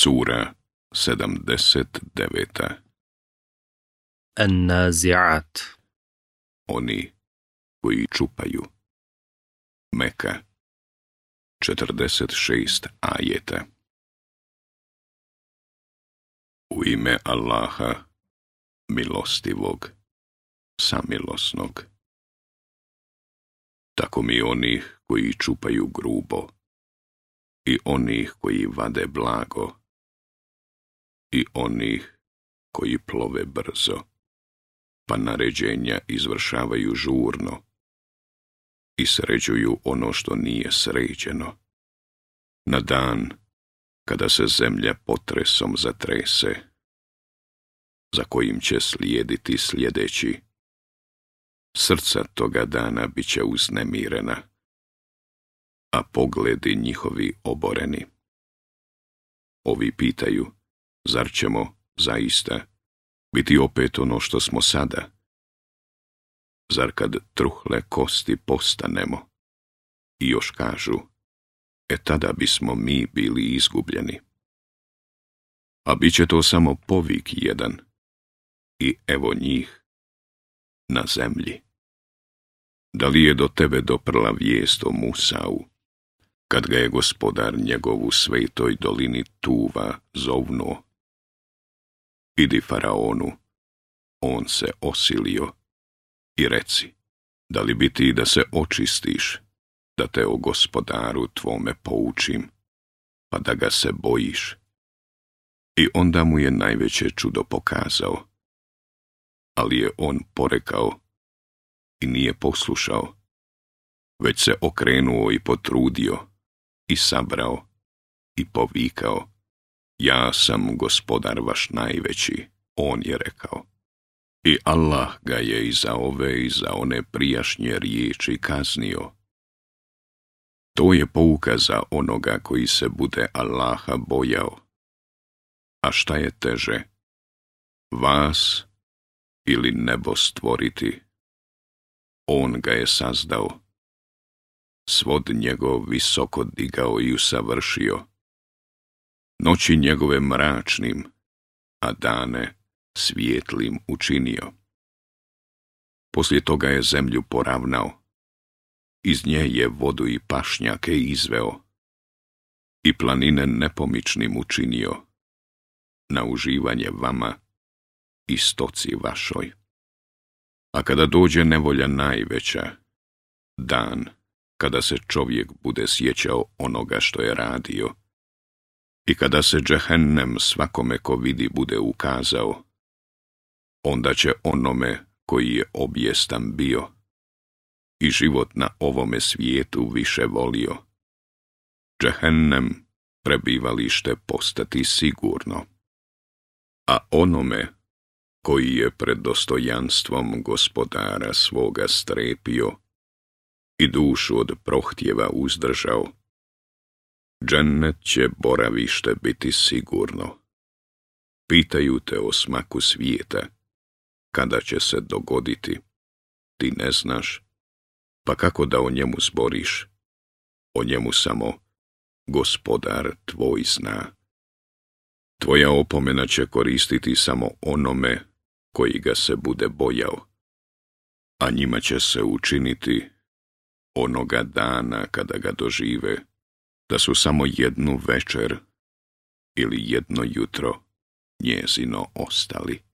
Sura 79 An-Nazi'at Oni koji čupaju Meka 46 ajeta U ime Allaha, milostivog, samilosnog. Tako mi onih koji čupaju grubo i onih koji vade blago i onih koji plove brzo, pa naređenja izvršavaju žurno i sređuju ono što nije sređeno. Na dan kada se zemlja potresom zatrese, za kojim će slijediti sljedeći, srca toga dana bit će uznemirena, a pogledi njihovi oboreni. Ovi pitaju, zar ćemo zaista biti opet ono što smo sada? Zar kad truhle kosti postanemo i još kažu, e tada bismo mi bili izgubljeni. A bit će to samo povik jedan i evo njih na zemlji. Da li je do tebe doprla vijest o Musau, kad ga je gospodar njegovu svetoj dolini Tuva zovnuo Idi faraonu, on se osilio, i reci, da li bi ti da se očistiš, da te o gospodaru tvome poučim, pa da ga se bojiš. I onda mu je najveće čudo pokazao, ali je on porekao i nije poslušao, već se okrenuo i potrudio, i sabrao, i povikao ja sam gospodar vaš najveći, on je rekao. I Allah ga je i za ove i za one prijašnje riječi kaznio. To je pouka za onoga koji se bude Allaha bojao. A šta je teže? Vas ili nebo stvoriti? On ga je sazdao. Svod njegov visoko digao i usavršio noći njegove mračnim, a dane svijetlim učinio. Poslije toga je zemlju poravnao, iz nje je vodu i pašnjake izveo i planine nepomičnim učinio, na uživanje vama i stoci vašoj. A kada dođe nevolja najveća, dan, kada se čovjek bude sjećao onoga što je radio, i kada se džehennem svakome ko vidi bude ukazao, onda će onome koji je objestan bio i život na ovome svijetu više volio, džehennem prebivalište postati sigurno. A onome koji je pred dostojanstvom gospodara svoga strepio i dušu od prohtjeva uzdržao, Džennet će boravište biti sigurno. Pitaju te o smaku svijeta, kada će se dogoditi. Ti ne znaš, pa kako da o njemu zboriš? O njemu samo gospodar tvoj zna. Tvoja opomena će koristiti samo onome koji ga se bude bojao, a njima će se učiniti onoga dana kada ga dožive da su samo jednu večer ili jedno jutro njezino ostali.